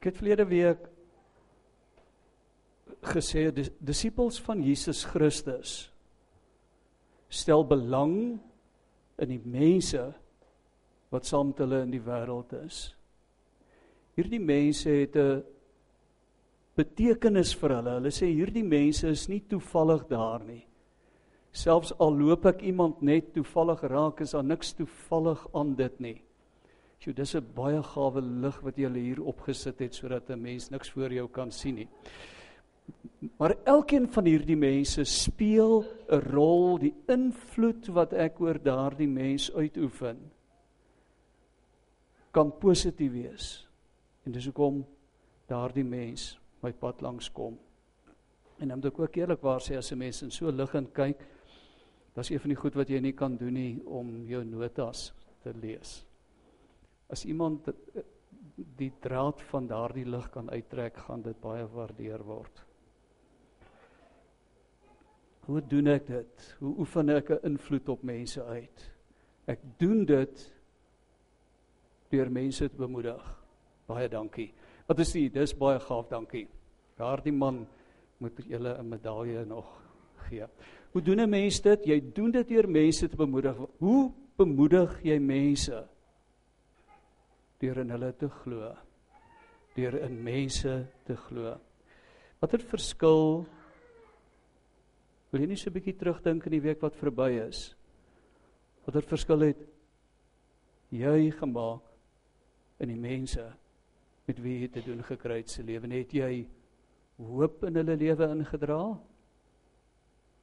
Ek het verlede week gesê die disippels van Jesus Christus stel belang in die mense wat saam met hulle in die wêreld is. Hierdie mense het 'n betekenis vir hulle. Hulle sê hierdie mense is nie toevallig daar nie. Selfs al loop ek iemand net toevallig raak, is daar niks toevallig aan dit nie. Sjoe, dis 'n baie gawe lig wat jy hier opgesit het sodat 'n mens niks voor jou kan sien nie. Maar elkeen van hierdie mense speel 'n rol, die invloed wat ek oor daardie mens uitoefen kan positief wees. En dis hoekom daardie mens my pad langs kom. En dan moet ek ook eerlikwaar sê as 'n mens in so lig en kyk, dis een van die goed wat jy nie kan doen nie om jou notas te lees. As iemand die draad van daardie lig kan uittrek, gaan dit baie waardeer word. Hoe doen ek dit? Hoe oefen ek 'n invloed op mense uit? Ek doen dit deur mense te bemoedig. Baie dankie. Wat is dit? Dis baie gaaf, dankie. Daardie man moet julle 'n medalje nog gee. Hoe doen 'n mens dit? Jy doen dit deur mense te bemoedig. Hoe bemoedig jy mense? Deur in hulle te glo. Deur in mense te glo. Watter verskil Wil jy nie so 'n bietjie terugdink in die week wat verby is? Watter verskil het jy gemaak in die mense met wie jy te doen gekry het se lewe? Het jy hoop in hulle lewe ingedra?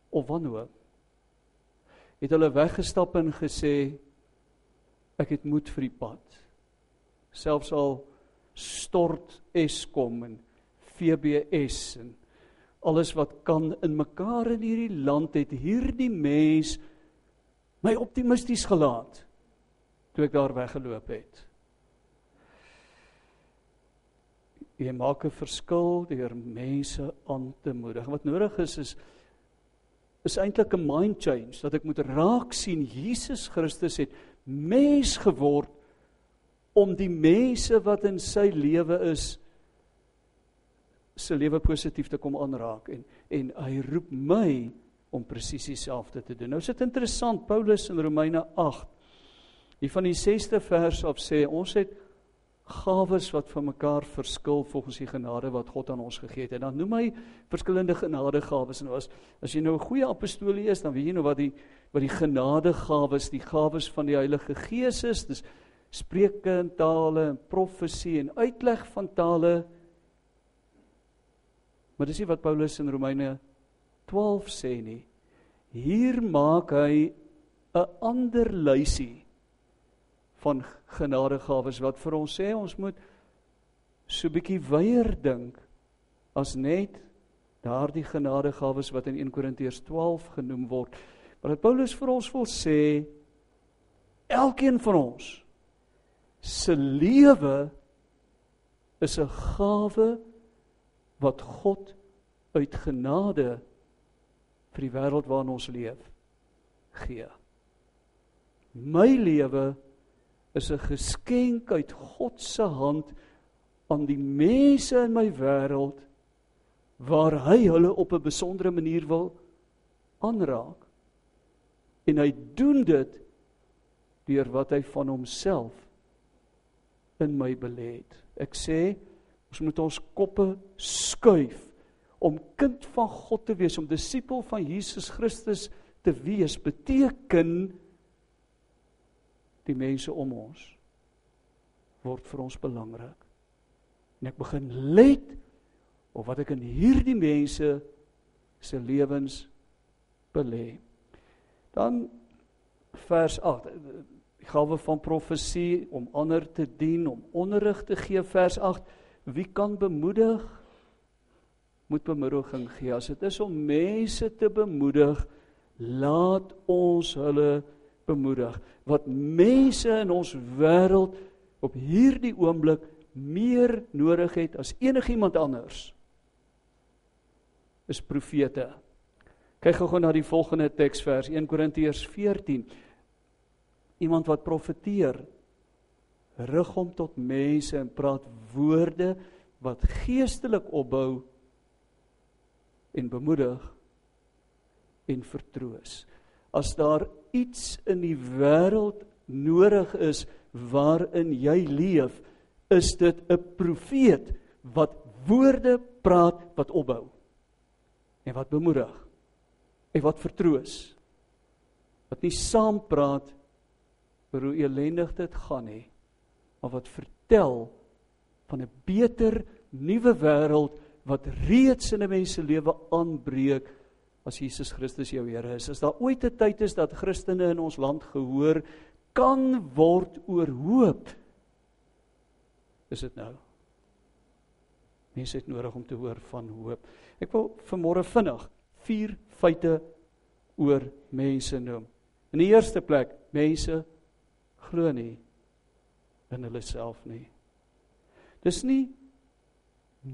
Of wanhoop? Het hulle weggestap en gesê ek het moed vir die pad. Selfs al stort Eskom en FBS en alles wat kan in mekaar in hierdie land het hierdie mens my optimisties gelaat toe ek daar weggeloop het. Jy maak 'n verskil deur mense aan te moedig. Wat nodig is is is eintlik 'n mind change dat ek moet raak sien Jesus Christus het mens geword om die mense wat in sy lewe is se lewe positief te kom aanraak en en hy roep my om presies dieselfde te doen. Nou is dit interessant Paulus in Romeine 8 hier van die 6ste vers af sê ons het gawes wat van mekaar verskil volgens die genade wat God aan ons gegee het. En dan noem hy verskillende genadegawes en as as jy nou 'n goeie apostolie is, dan weet jy nou wat die wat die genadegawes, die gawes van die Heilige Gees is. Dis spreuke in tale en profesie en uitleg van tale Maar dis nie wat Paulus in Romeine 12 sê nie. Hier maak hy 'n ander lysie van genadegawes wat vir ons sê ons moet so bietjie weier dink as net daardie genadegawes wat in 1 Korintiërs 12 genoem word. Maar Paulus vir ons wil sê elkeen van ons se lewe is 'n gawe wat God uit genade vir die wêreld waarin ons leef gee. My lewe is 'n geskenk uit God se hand aan die mense in my wêreld waar hy hulle op 'n besondere manier wil aanraak. En hy doen dit deur wat hy van homself in my belê het. Ek sê Ons moet ons koppe skuif om kind van God te wees, om disipel van Jesus Christus te wees, beteken die mense om ons word vir ons belangrik. En ek begin let op wat ek in hierdie mense se lewens belê. Dan vers 8 die gawe van profesie om ander te dien, om onderrig te gee vers 8 Wie kan bemoedig? Moet bemoediging gee. As dit is om mense te bemoedig, laat ons hulle bemoedig. Wat mense in ons wêreld op hierdie oomblik meer nodig het as enigiemand anders is profete. Kyk gou-gou na die volgende teksvers 1 Korintiërs 14. Iemand wat profeteer rig hom tot mense en praat woorde wat geestelik opbou en bemoedig en vertroos. As daar iets in die wêreld nodig is waarin jy leef, is dit 'n profeet wat woorde praat wat opbou en wat bemoedig en wat vertroos. Wat nie saam praat oor hoe elendig dit gaan nie, maar wat vertel van 'n beter nuwe wêreld wat reeds in 'n mens se lewe aanbreek as Jesus Christus jou Here is. As daar ooit 'n tyd is dat Christene in ons land gehoor kan word oor hoop, is dit nou. Mense het nodig om te hoor van hoop. Ek wil vanmôre vinnig vier feite oor mense noem. In die eerste plek, mense glo nie in hulle self nie. Dis nie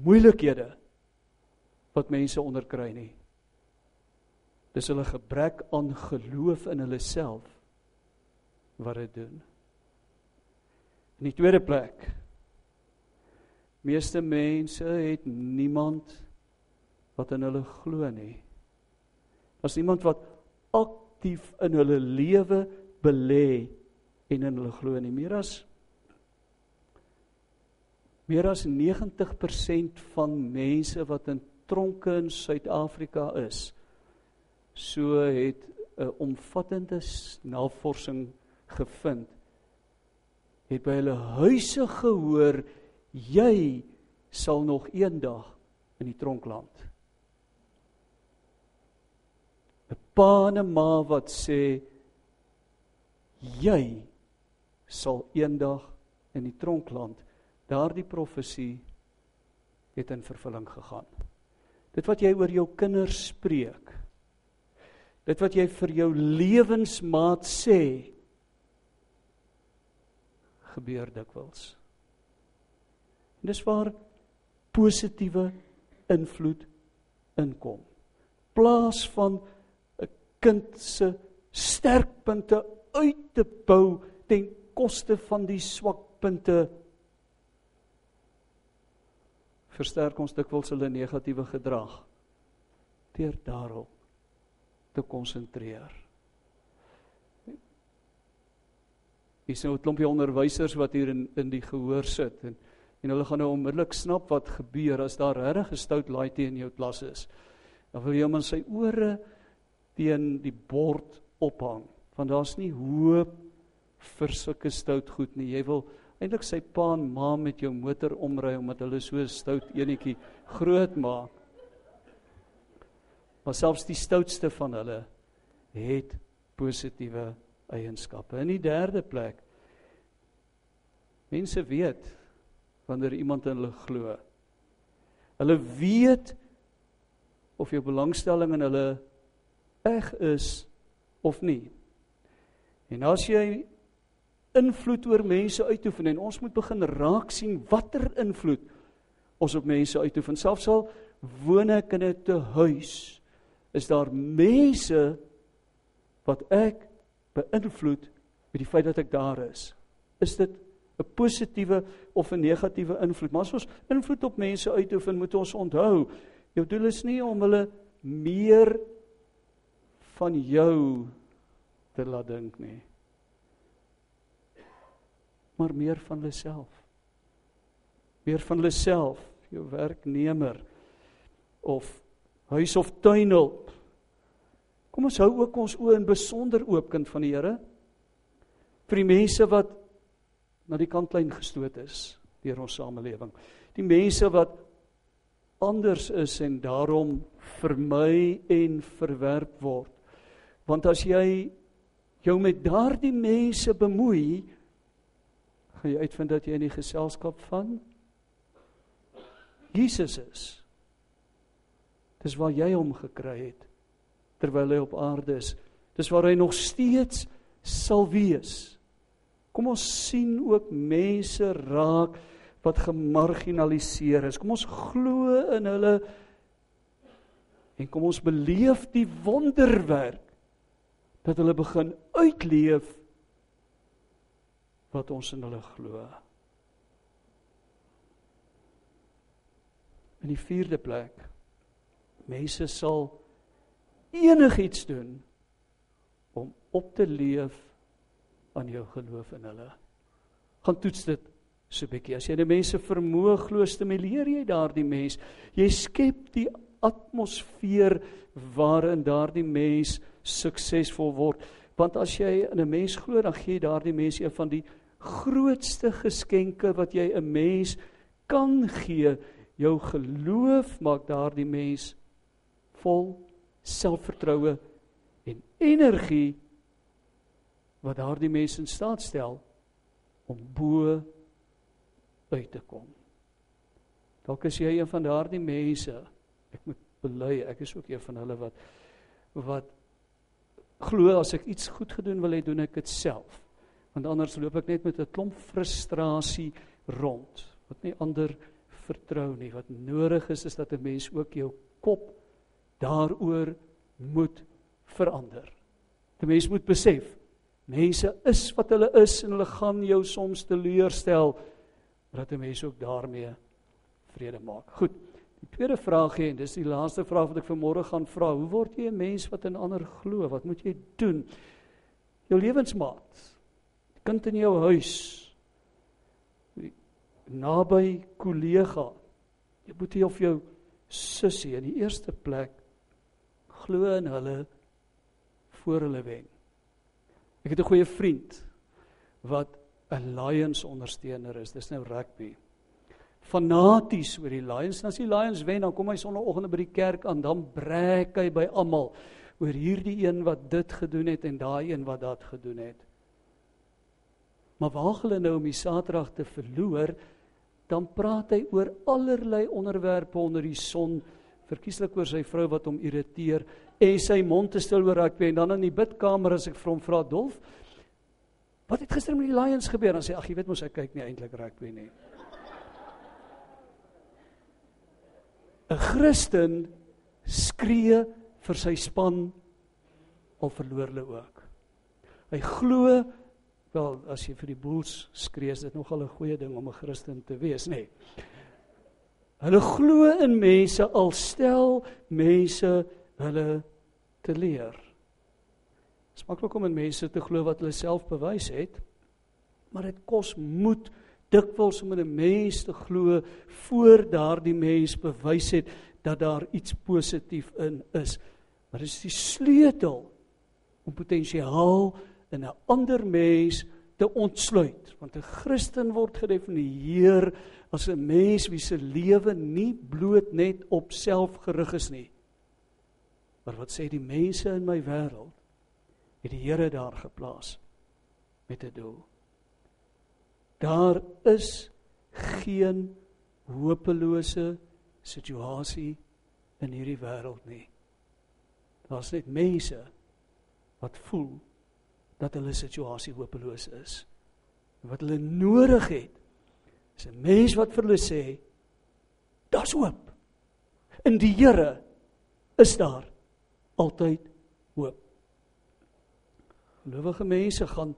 moeilikhede wat mense onderkry nie. Dis hulle gebrek aan geloof in hulle self wat dit doen. In die tweede plek meeste mense het niemand wat in hulle glo nie. Daar's niemand wat aktief in hulle lewe belê en in hulle glo nie. Meer as meer as 90% van mense wat in tronke in Suid-Afrika is, so het 'n omvattende navorsing gevind het by hulle huise gehoor jy sal nog eendag in die tronk land. 'n Pa en 'n ma wat sê jy sal eendag in die tronk land. Daardie profesie het in vervulling gegaan. Dit wat jy oor jou kinders spreek. Dit wat jy vir jou lewensmaat sê gebeur dikwels. En dis waar positiewe invloed inkom. Plaas van 'n kind se sterkpunte uit te bou ten koste van die swakpunte versterk ons dikwels hulle negatiewe gedrag deur daarop te konsentreer. Hier is nou 'n klompie onderwysers wat hier in in die gehoor sit en en hulle gaan nou onmiddellik snap wat gebeur as daar regtig 'n stout laaitjie in jou klas is. Dan wil jy hom in sy ore teen die bord ophang want daar's nie hoop vir sulke stout goed nie. Jy wil eintlik sy pa en ma met jou motor omry omdat hulle so stout enetjie groot maak. Maar selfs die stoutste van hulle het positiewe eienskappe. In die derde plek mense weet wanneer iemand in hulle glo. Hulle weet of jou belangstelling in hulle eg is of nie. En as jy invloed oor mense uitoefen en ons moet begin raak sien watter invloed ons op mense uitoefen. Selfs al woon ek in 'n te huis, is daar mense wat ek beïnvloed met die feit dat ek daar is. Is dit 'n positiewe of 'n negatiewe invloed? Maar as ons invloed op mense uitoefen, moet ons onthou, jou doel is nie om hulle meer van jou te laat dink nie. Maar meer van hulle self. Meer van hulle self, jou werknemer of huis of tuinhulp Kom ons hou ook ons oë in besonder oop kind van die Here vir die mense wat na die kantlyn gestoot is deur ons samelewing. Die mense wat anders is en daarom vermy en verwerp word. Want as jy jou met daardie mense bemoei, gaan jy uitvind dat jy in die geselskap van Jesus is. Dis waar jy hom gekry het terwyl hy op aarde is. Dis waar hy nog steeds sal wees. Kom ons sien ook mense raak wat gemarginaliseer is. Kom ons glo in hulle en kom ons beleef die wonderwerk dat hulle begin uitleef wat ons in hulle glo. In die vierde plek mense sal enigiets doen om op te leef aan jou geloof in hulle. Gaan toets dit so 'n bietjie. As jy die mense vermoë glo, stimuleer jy daardie mens. Jy skep die atmosfeer waarin daardie mens suksesvol word. Want as jy in 'n mens glo, dan gee jy daardie mens een van die grootste geskenke wat jy 'n mens kan gee. Jou geloof maak daardie mens vol selfvertroue en energie wat daardie mens in staat stel om bo uit te kom. Dalk is jy een van daardie mense. Ek moet bely, ek is ook een van hulle wat wat glo as ek iets goed gedoen wil hê, doen ek dit self. Want anders loop ek net met 'n klomp frustrasie rond wat nie ander vertrou nie. Wat nodig is is dat 'n mens ook jou kop daaroor moet verander. 'n Mens moet besef mense is wat hulle is en hulle gaan jou soms teleurstel dat 'n mens ook daarmee vrede maak. Goed. Die tweede vraag hier en dis die laaste vraag wat ek vanmôre gaan vra. Hoe word jy 'n mens wat in ander glo? Wat moet jy doen? Jou lewensmaat. Kind in jou huis. Naby kollega. Jy moet hier of jou sussie in die eerste plek glo in hulle voor hulle wen. Ek het 'n goeie vriend wat 'n Lions ondersteuner is. Dis nou rugby. Fanaties oor die Lions. As die Lions wen, dan kom hy sonoggend by die kerk aan, dan breek hy by almal oor hierdie een wat dit gedoen het en daai een wat dat gedoen het. Maar waar hulle nou om die Saterdag te verloor, dan praat hy oor allerlei onderwerpe onder die son verkieslik oor sy vrou wat hom irriteer en sy mond te stil oor rugby en dan in die bidkamer as ek vir hom vra Dolf wat het gister met die Lions gebeur? Dan sê ag jy weet mos ek kyk nie eintlik rugby nie. 'n Christen skree vir sy span al verloor hulle ook. Hy glo wel as jy vir die Bulls skree is dit nogal 'n goeie ding om 'n Christen te wees nê nee. Hulle glo in mense al stel mense hulle te leer. Dit is maklik om in mense te glo wat hulle self bewys het, maar dit kos moed dikwels om in 'n mens te glo voor daardie mens bewys het dat daar iets positief in is. Maar dit is die sleutel om potensiaal in 'n ander mens te ontsluit, want 'n Christen word gedefinieer as 'n mens wie se lewe nie bloot net op self gerig is nie. Maar wat sê die mense in my wêreld het die Here daar geplaas met 'n doel. Daar is geen hopelose situasie in hierdie wêreld nie. Daar's net mense wat voel dat hulle situasie hopeloos is. Wat hulle nodig het is 'n mens wat vir hulle sê daar's hoop. In die Here is daar altyd hoop. Gelowige mense gaan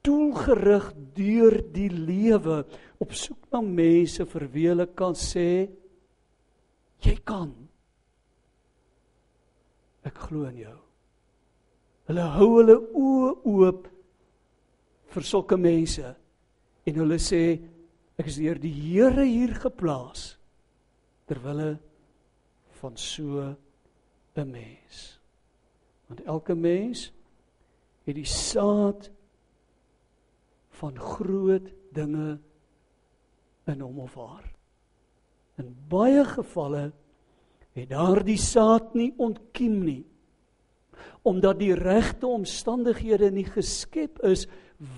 doelgerig deur die lewe op soek na mense vir wie hulle kan sê jy kan. Ek glo in jou. Hulle hou hulle oë oop vir sulke mense en hulle sê Ek is deur die Here hier geplaas ter wille van so 'n mens. Want elke mens het die saad van groot dinge in hom of haar. In baie gevalle het daardie saad nie ontkiem nie omdat die regte omstandighede nie geskep is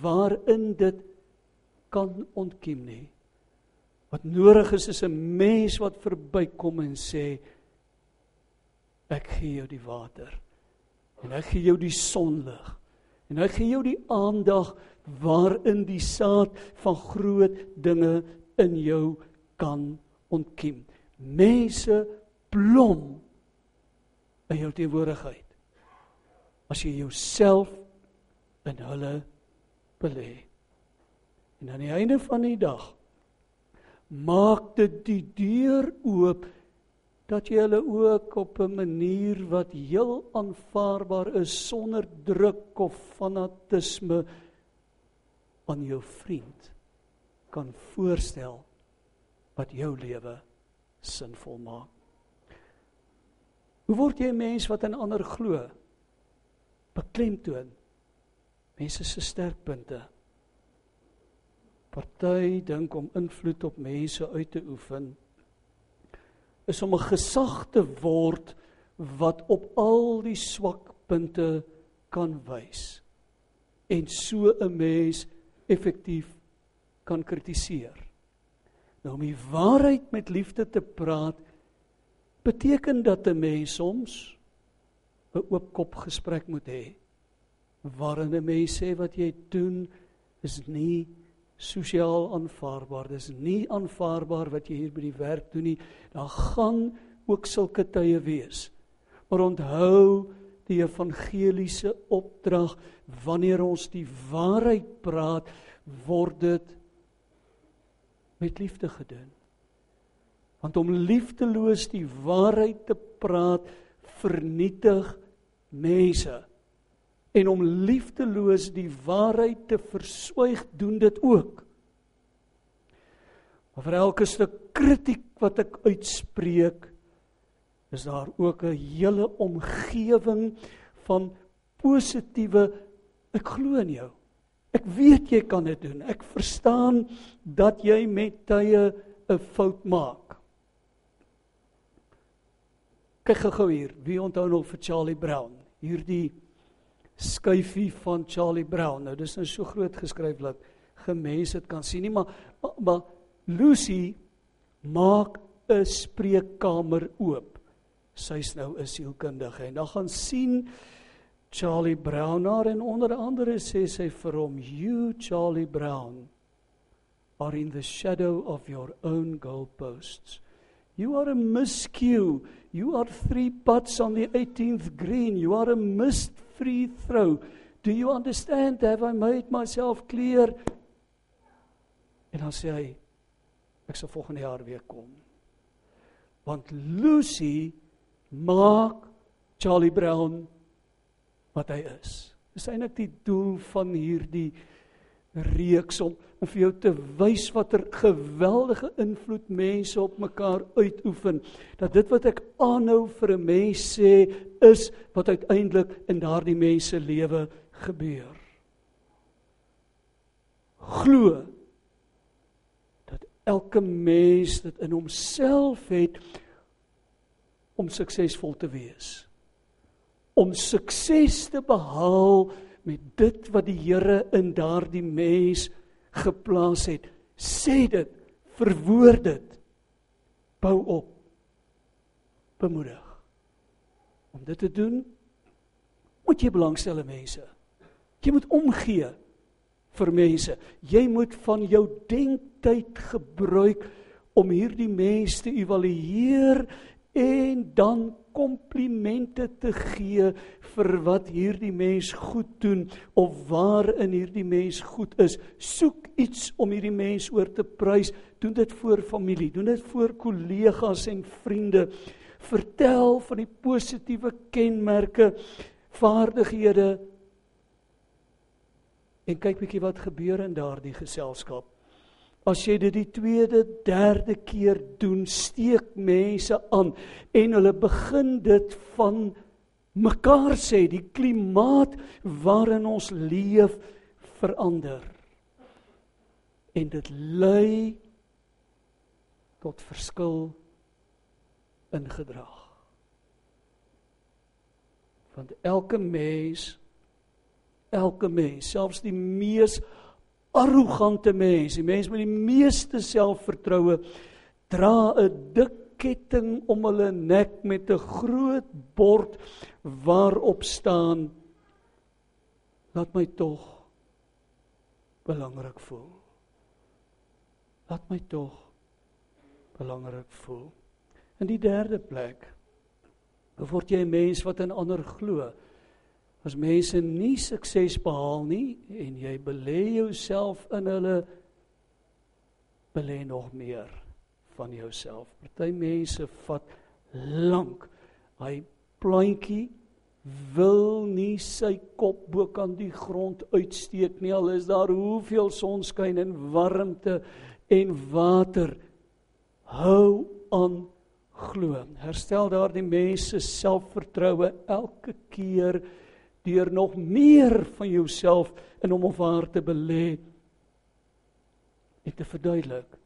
waarin dit kan ontkiem nie. Wat nodig is is 'n mens wat verbykom en sê ek gee jou die water en ek gee jou die sonlig en ek gee jou die aandag waarin die saad van groot dinge in jou kan ontkiem. Mense blom in jou teenwoordigheid. As jy jouself in hulle belê. En aan die einde van die dag maak dit die deur oop dat jy hulle ook op 'n manier wat heel aanvaarbaar is sonder druk of fanatisme aan jou vriend kan voorstel wat jou lewe sinvol maak. Hoe word jy 'n mens wat in ander glo? Beklemtoon mense se sterkpunte. Party dink om invloed op mense uit te oefen is om 'n gesag te word wat op al die swakpunte kan wys en so 'n mens effektief kan kritiseer. Nou om die waarheid met liefde te praat beteken dat 'n mens soms 'n oop kop gesprek moet hê waarin 'n mens sê wat jy doen is nie sosiaal aanvaarbaar. Dis nie aanvaarbaar wat jy hier by die werk doen nie. Daar gaan ook sulke tye wees. Maar onthou die evangeliese opdrag wanneer ons die waarheid praat, word dit met liefde gedoen. Want om liefdeloos die waarheid te praat vernietig mense. En om liefdeloos die waarheid te verswyg doen dit ook. Maar vir elke stuk kritiek wat ek uitspreek, is daar ook 'n hele omgewing van positiewe ek glo in jou. Ek weet jy kan dit doen. Ek verstaan dat jy met tye 'n fout maak. Kyk gou hier, wie onthou nog vir Charlie Brown? Hierdie skuifie van Charlie Brown. Nou dis nou so groot geskryf dat gemens dit kan sien nie, maar maar, maar Lucy maak 'n spreekkamer oop. Sy's nou 'n sielkundige en dan gaan sien Charlie Brown daar en onder andere sê sy vir hom you Charlie Brown are in the shadow of your own goalposts. You are a miscue. You are three putts on the 18th green. You are a missed free throw. Do you understand? Have I made myself clear? En dan sê hy ek sal volgende jaar weer kom. Want Lucy maak Charlie Brown wat hy is. Dis eintlik die doel van hierdie reeks om vir jou te wys watter geweldige invloed mense op mekaar uitoefen dat dit wat ek aanhou vir 'n mens sê is wat uiteindelik in daardie mens se lewe gebeur. Glo dat elke mens dit in homself het om suksesvol te wees. Om sukses te behaal met dit wat die Here in daardie mens geplaas het. Sê dit, verwoord dit. Bou op. Bemoedig. Om dit te doen, moet jy belangstel in mense. Jy moet omgee vir mense. Jy moet van jou denktyd gebruik om hierdie mense te evalueer en dan komplimente te gee vir wat hierdie mens goed doen of waar in hierdie mens goed is. Soek iets om hierdie mens oor te prys. Doen dit voor familie, doen dit voor kollegas en vriende. Vertel van die positiewe kenmerke, vaardighede en kyk bietjie wat gebeur in daardie geselskap. As jy dit die tweede, derde keer doen, steek mense aan en hulle begin dit van mekaar sê die klimaat waarin ons leef verander. En dit lei tot verskil in gedrag. Want elke mens elke mens, selfs die mees arrogante mens, die mens met die meeste selfvertroue dra 'n dik ketting om hulle nek met 'n groot bord waarop staan laat my tog belangrik voel. Laat my tog belangrik voel. In die derde plek word jy 'n mens wat in ander glo. As mense nie sukses behaal nie en jy belê jouself in hulle belê nog meer van jouself. Party mense vat lank. Hy plantjie wil nie sy kop bo kan die grond uitsteek nie al is daar hoeveel sonskyn en warmte en water hou aan glo herstel daardie mense selfvertroue elke keer deur nog meer van jouself in hom of haar te belê en te verduidelik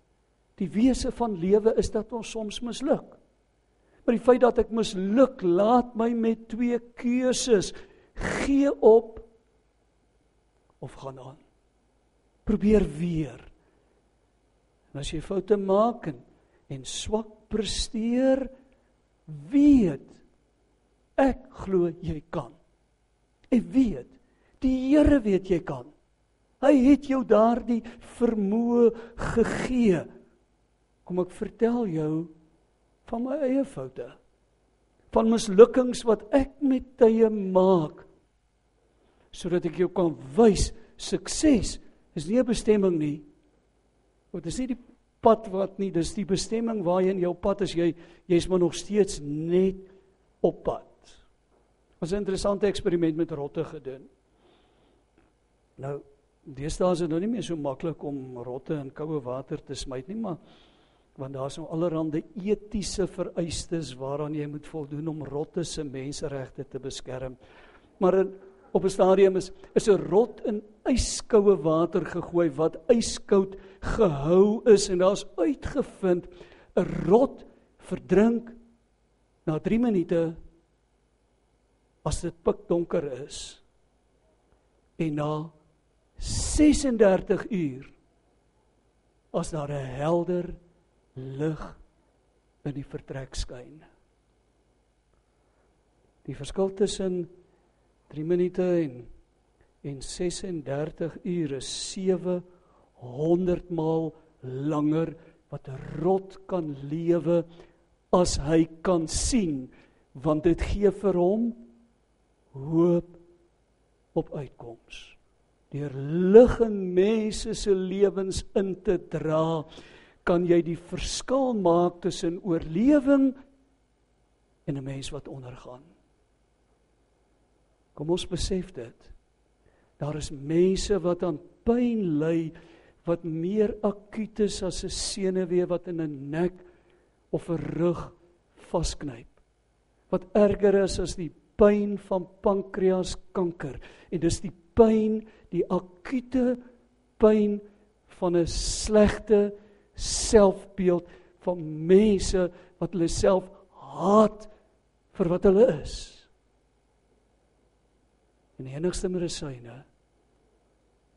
die wese van lewe is dat ons soms misluk Maar die feit dat ek misluk laat my met twee keuses: gee op of gaan aan. Probeer weer. En as jy foute maak en, en swak presteer, weet ek glo jy kan. Ek weet, die Here weet jy kan. Hy het jou daardie vermoë gegee. Kom ek vertel jou van my eie foute van mislukkings wat ek met tye maak sodat ek jou kan wys sukses is nie 'n bestemming nie want dit is nie die pad wat nie dis die bestemming waarheen jou pad is jy jy's maar nog steeds net op pad was 'n interessante eksperiment met rotte gedoen nou deesdae is dit nou nie meer so maklik om rotte in koue water te smyt nie maar want daar's nou allerlei etiese vereistes waaraan jy moet voldoen om rotte se menseregte te beskerm. Maar in, op 'n stadium is is 'n rot in yskoue water gegooi wat yskoud gehou is en daar's uitgevind 'n rot verdrink na 3 minute as dit pikdonker is en na 36 uur as daar 'n helder lig in die vertrek skyn. Die verskil tussen 3 minute en en 36 ure 700 maal langer wat 'n rot kan lewe as hy kan sien want dit gee vir hom hoop op uitkoms deur lig in mense se lewens in te dra kan jy die verskil maak tussen oorlewing en 'n mens wat ondergaan. Kom ons besef dit. Daar is mense wat aan pyn ly wat meer akuut is as 'n senuwee wat in 'n nek of 'n rug vasknyp. Wat erger is as die pyn van pankreaskanker en dis die pyn, die akute pyn van 'n slegte selfbeeld van mense wat hulle self haat vir wat hulle is. En die enigste medisyne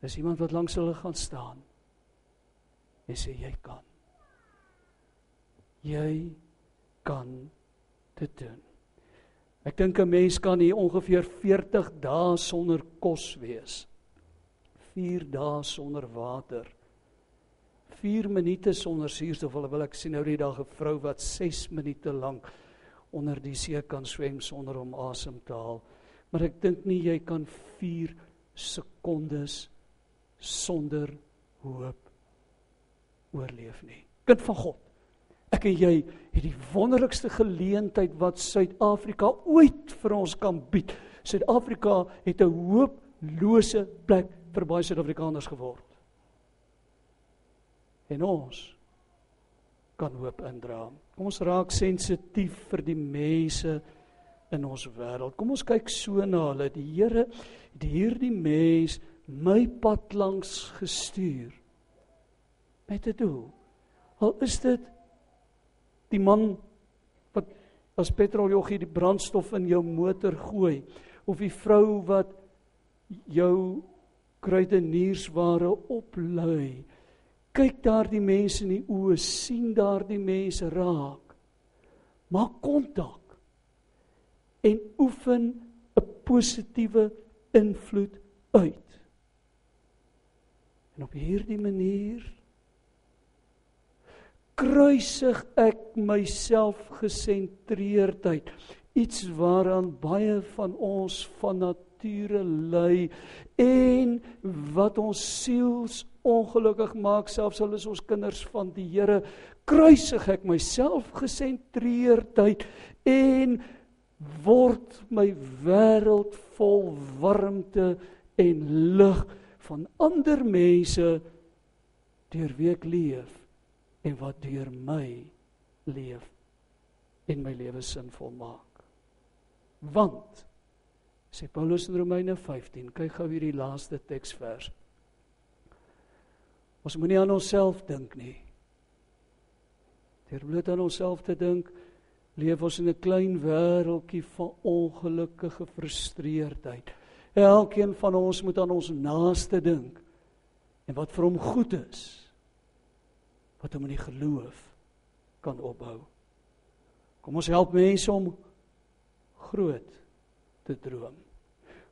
is iemand wat langs hulle gaan staan en sê jy kan. Jy kan dit doen. Ek dink 'n mens kan hier ongeveer 40 dae sonder kos wees. 4 dae sonder water. 4 minute sonder suurstof. Hulle wil ek sien nou die dag 'n vrou wat 6 minute lank onder die see kan swem sonder om asem te haal. Maar ek dink nie jy kan 4 sekondes sonder hoop oorleef nie. Kind van God. Ek en jy het die wonderlikste geleentheid wat Suid-Afrika ooit vir ons kan bied. Suid-Afrika het 'n hooplose plek vir baie Suid-Afrikaners geword en ons kan hoop indra. Kom ons raak sensitief vir die mense in ons wêreld. Kom ons kyk so na hulle. Die Here het hierdie mens my pad langs gestuur met 'n doel. Al is dit die man wat as petroljoggie die brandstof in jou motor gooi of die vrou wat jou kruideniersware oplui kyk daardie mense in die oë, sien daardie mense raak. Maak kontak en oefen 'n positiewe invloed uit. En op hierdie manier kruisig ek myself gesentreerdheid, iets waaraan baie van ons van nature ly en wat ons siels ongelukkig maak selfs al is ons kinders van die Here. Kruisig ek myself gesentreerdheid en word my wêreld vol warmte en lig van ander mense deur wie ek leef en wat deur my leef en my lewe sinvol maak want sê Paulus in Romeine 15 kyk gou hierdie laaste teksvers Ons moenie aan onsself dink nie. Deur bloot aan onsself te dink, leef ons in 'n klein wêreltjie van ongelukkige frustreerdheid. Elkeen van ons moet aan ons naaste dink en wat vir hom goed is. Wat hom in die geloof kan opbou. Kom ons help mense om groot te droom.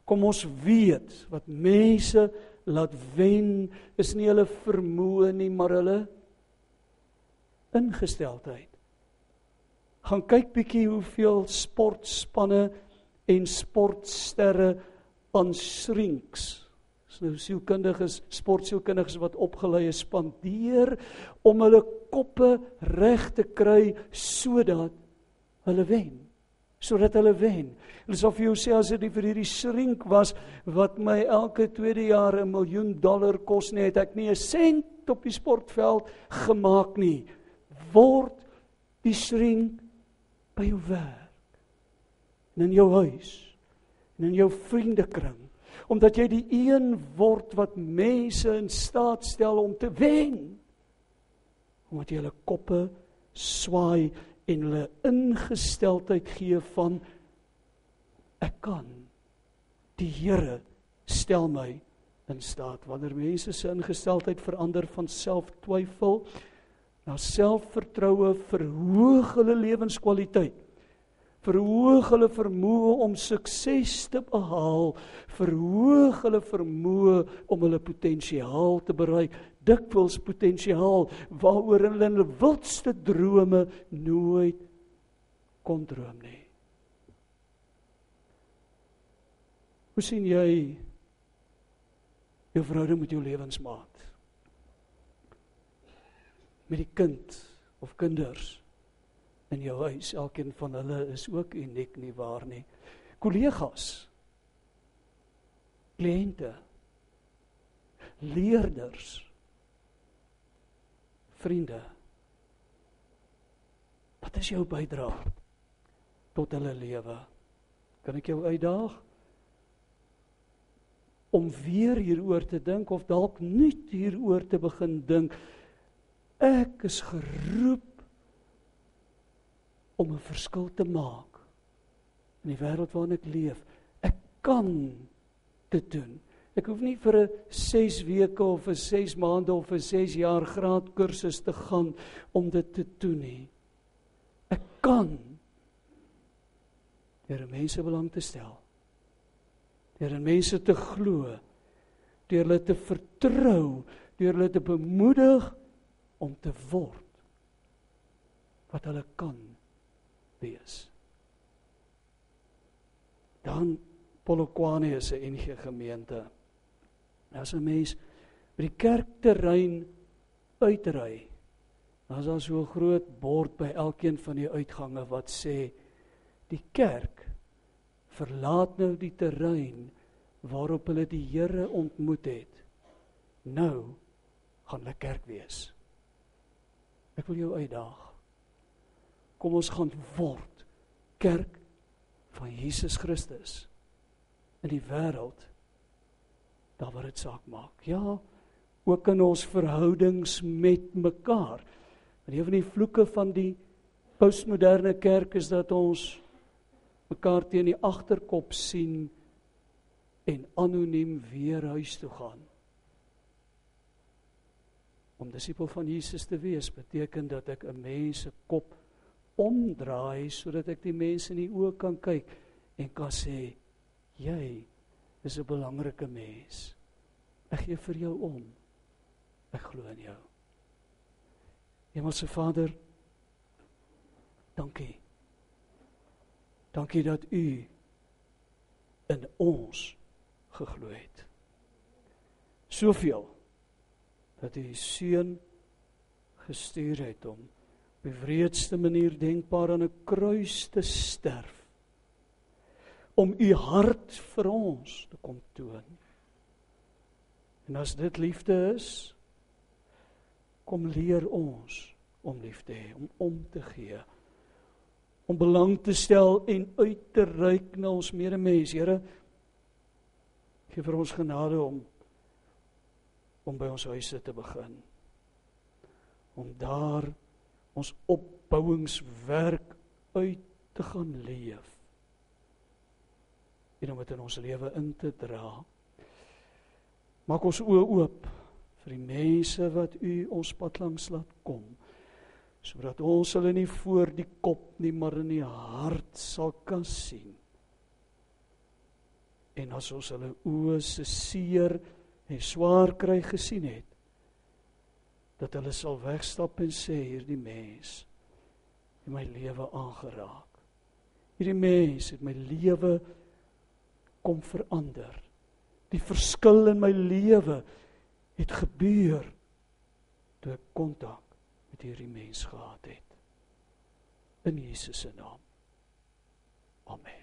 Kom ons weet wat mense laat wen is nie hulle vermoë nie, maar hulle ingesteldheid. Gaan kyk bietjie hoeveel sportspanne en sportsterre aan shrinks. Dis nou sielkundiges, sportsielkundiges wat opgelei is spandeer om hulle koppe reg te kry sodat hulle wen sodat hulle wen. Hulle sê vir jou sê as dit vir hierdie shrink was wat my elke tweede jaar 'n miljoen dollar kos nie het ek nie 'n sent op die sportveld gemaak nie. Word die shrink by jou werk. En in jou huis. En in jou vriendekring omdat jy die een word wat mense in staat stel om te wen. Omdat jy hulle koppe swaai en hulle ingesteldheid gee van ek kan die Here stel my in staat wanneer mense se ingesteldheid verander van selftwyfel na selfvertroue verhoog hulle lewenskwaliteit verhoog hulle vermoë om sukses te behaal verhoog hulle vermoë om hulle potensiaal te bereik dikwels potensiaal waaroor hulle in hulle wildste drome nooit kon droom nie. Hoe sien jy jou verhouding met jou lewensmaat? Met die kind of kinders in jou huis, elkeen van hulle is ook uniek nie waar nie. Kollegas, kliënte, leerders, vriende. Wat is jou bydrae tot hulle lewe? Kan ek jou uitdaag om weer hieroor te dink of dalk nuut hieroor te begin dink? Ek is geroep om 'n verskil te maak in die wêreld waarin ek leef. Ek kan dit doen. Ek hoef nie vir 'n 6 weke of 'n 6 maande of 'n 6 jaar graad kursus te gaan om dit te doen nie. Ek kan deur mense belang te stel. Deur mense te glo, deur hulle te vertrou, deur hulle te bemoedig om te word wat hulle kan wees. Dan Polokwane is 'n NG gemeente. As 'n mens by die kerkterrein uitry, dan is daar so 'n groot bord by elkeen van die uitgange wat sê die kerk verlaat nou die terrein waarop hulle die Here ontmoet het. Nou gaan hulle kerk wees. Ek wil jou uitdaag. Kom ons gaan word kerk van Jesus Christus in die wêreld daar waar dit saak maak. Ja, ook in ons verhoudings met mekaar. Want een van die vloeke van die postmoderne kerk is dat ons mekaar teen die agterkop sien en anoniem weer huis toe gaan. Om disipel van Jesus te wees beteken dat ek 'n mens se kop omdraai sodat ek die mense in die oë kan kyk en kan sê jy is 'n belangrike mens. Ek gee vir jou om. Ek glo in jou. Hemelse Vader, dankie. Dankie dat U in ons geglo het. Soveel dat U seun gestuur het om op die wreedste manier denkbaar aan 'n kruis te sterf om u hart vir ons te kom toon. En as dit liefde is, kom leer ons om lief te hê, om om te gee, om belang te stel en uit te reik na ons medemens. Here, gee vir ons genade om om by ons huise te begin. Om daar ons opbouingswerk uit te gaan leef en om dit in ons lewe in te dra. Maak ons oë oop vir die mense wat u ons pad langs laat kom sodat ons hulle nie voor die kop nie maar in die hart sal kan sien. En as ons hulle oë se seer en swaar kry gesien het dat hulle sal wegstap en sê hierdie mens het my lewe aangeraak. Hierdie mens het my lewe kom verander. Die verskil in my lewe het gebeur toe ek kontak met hierdie mens gehad het. In Jesus se naam. Amen.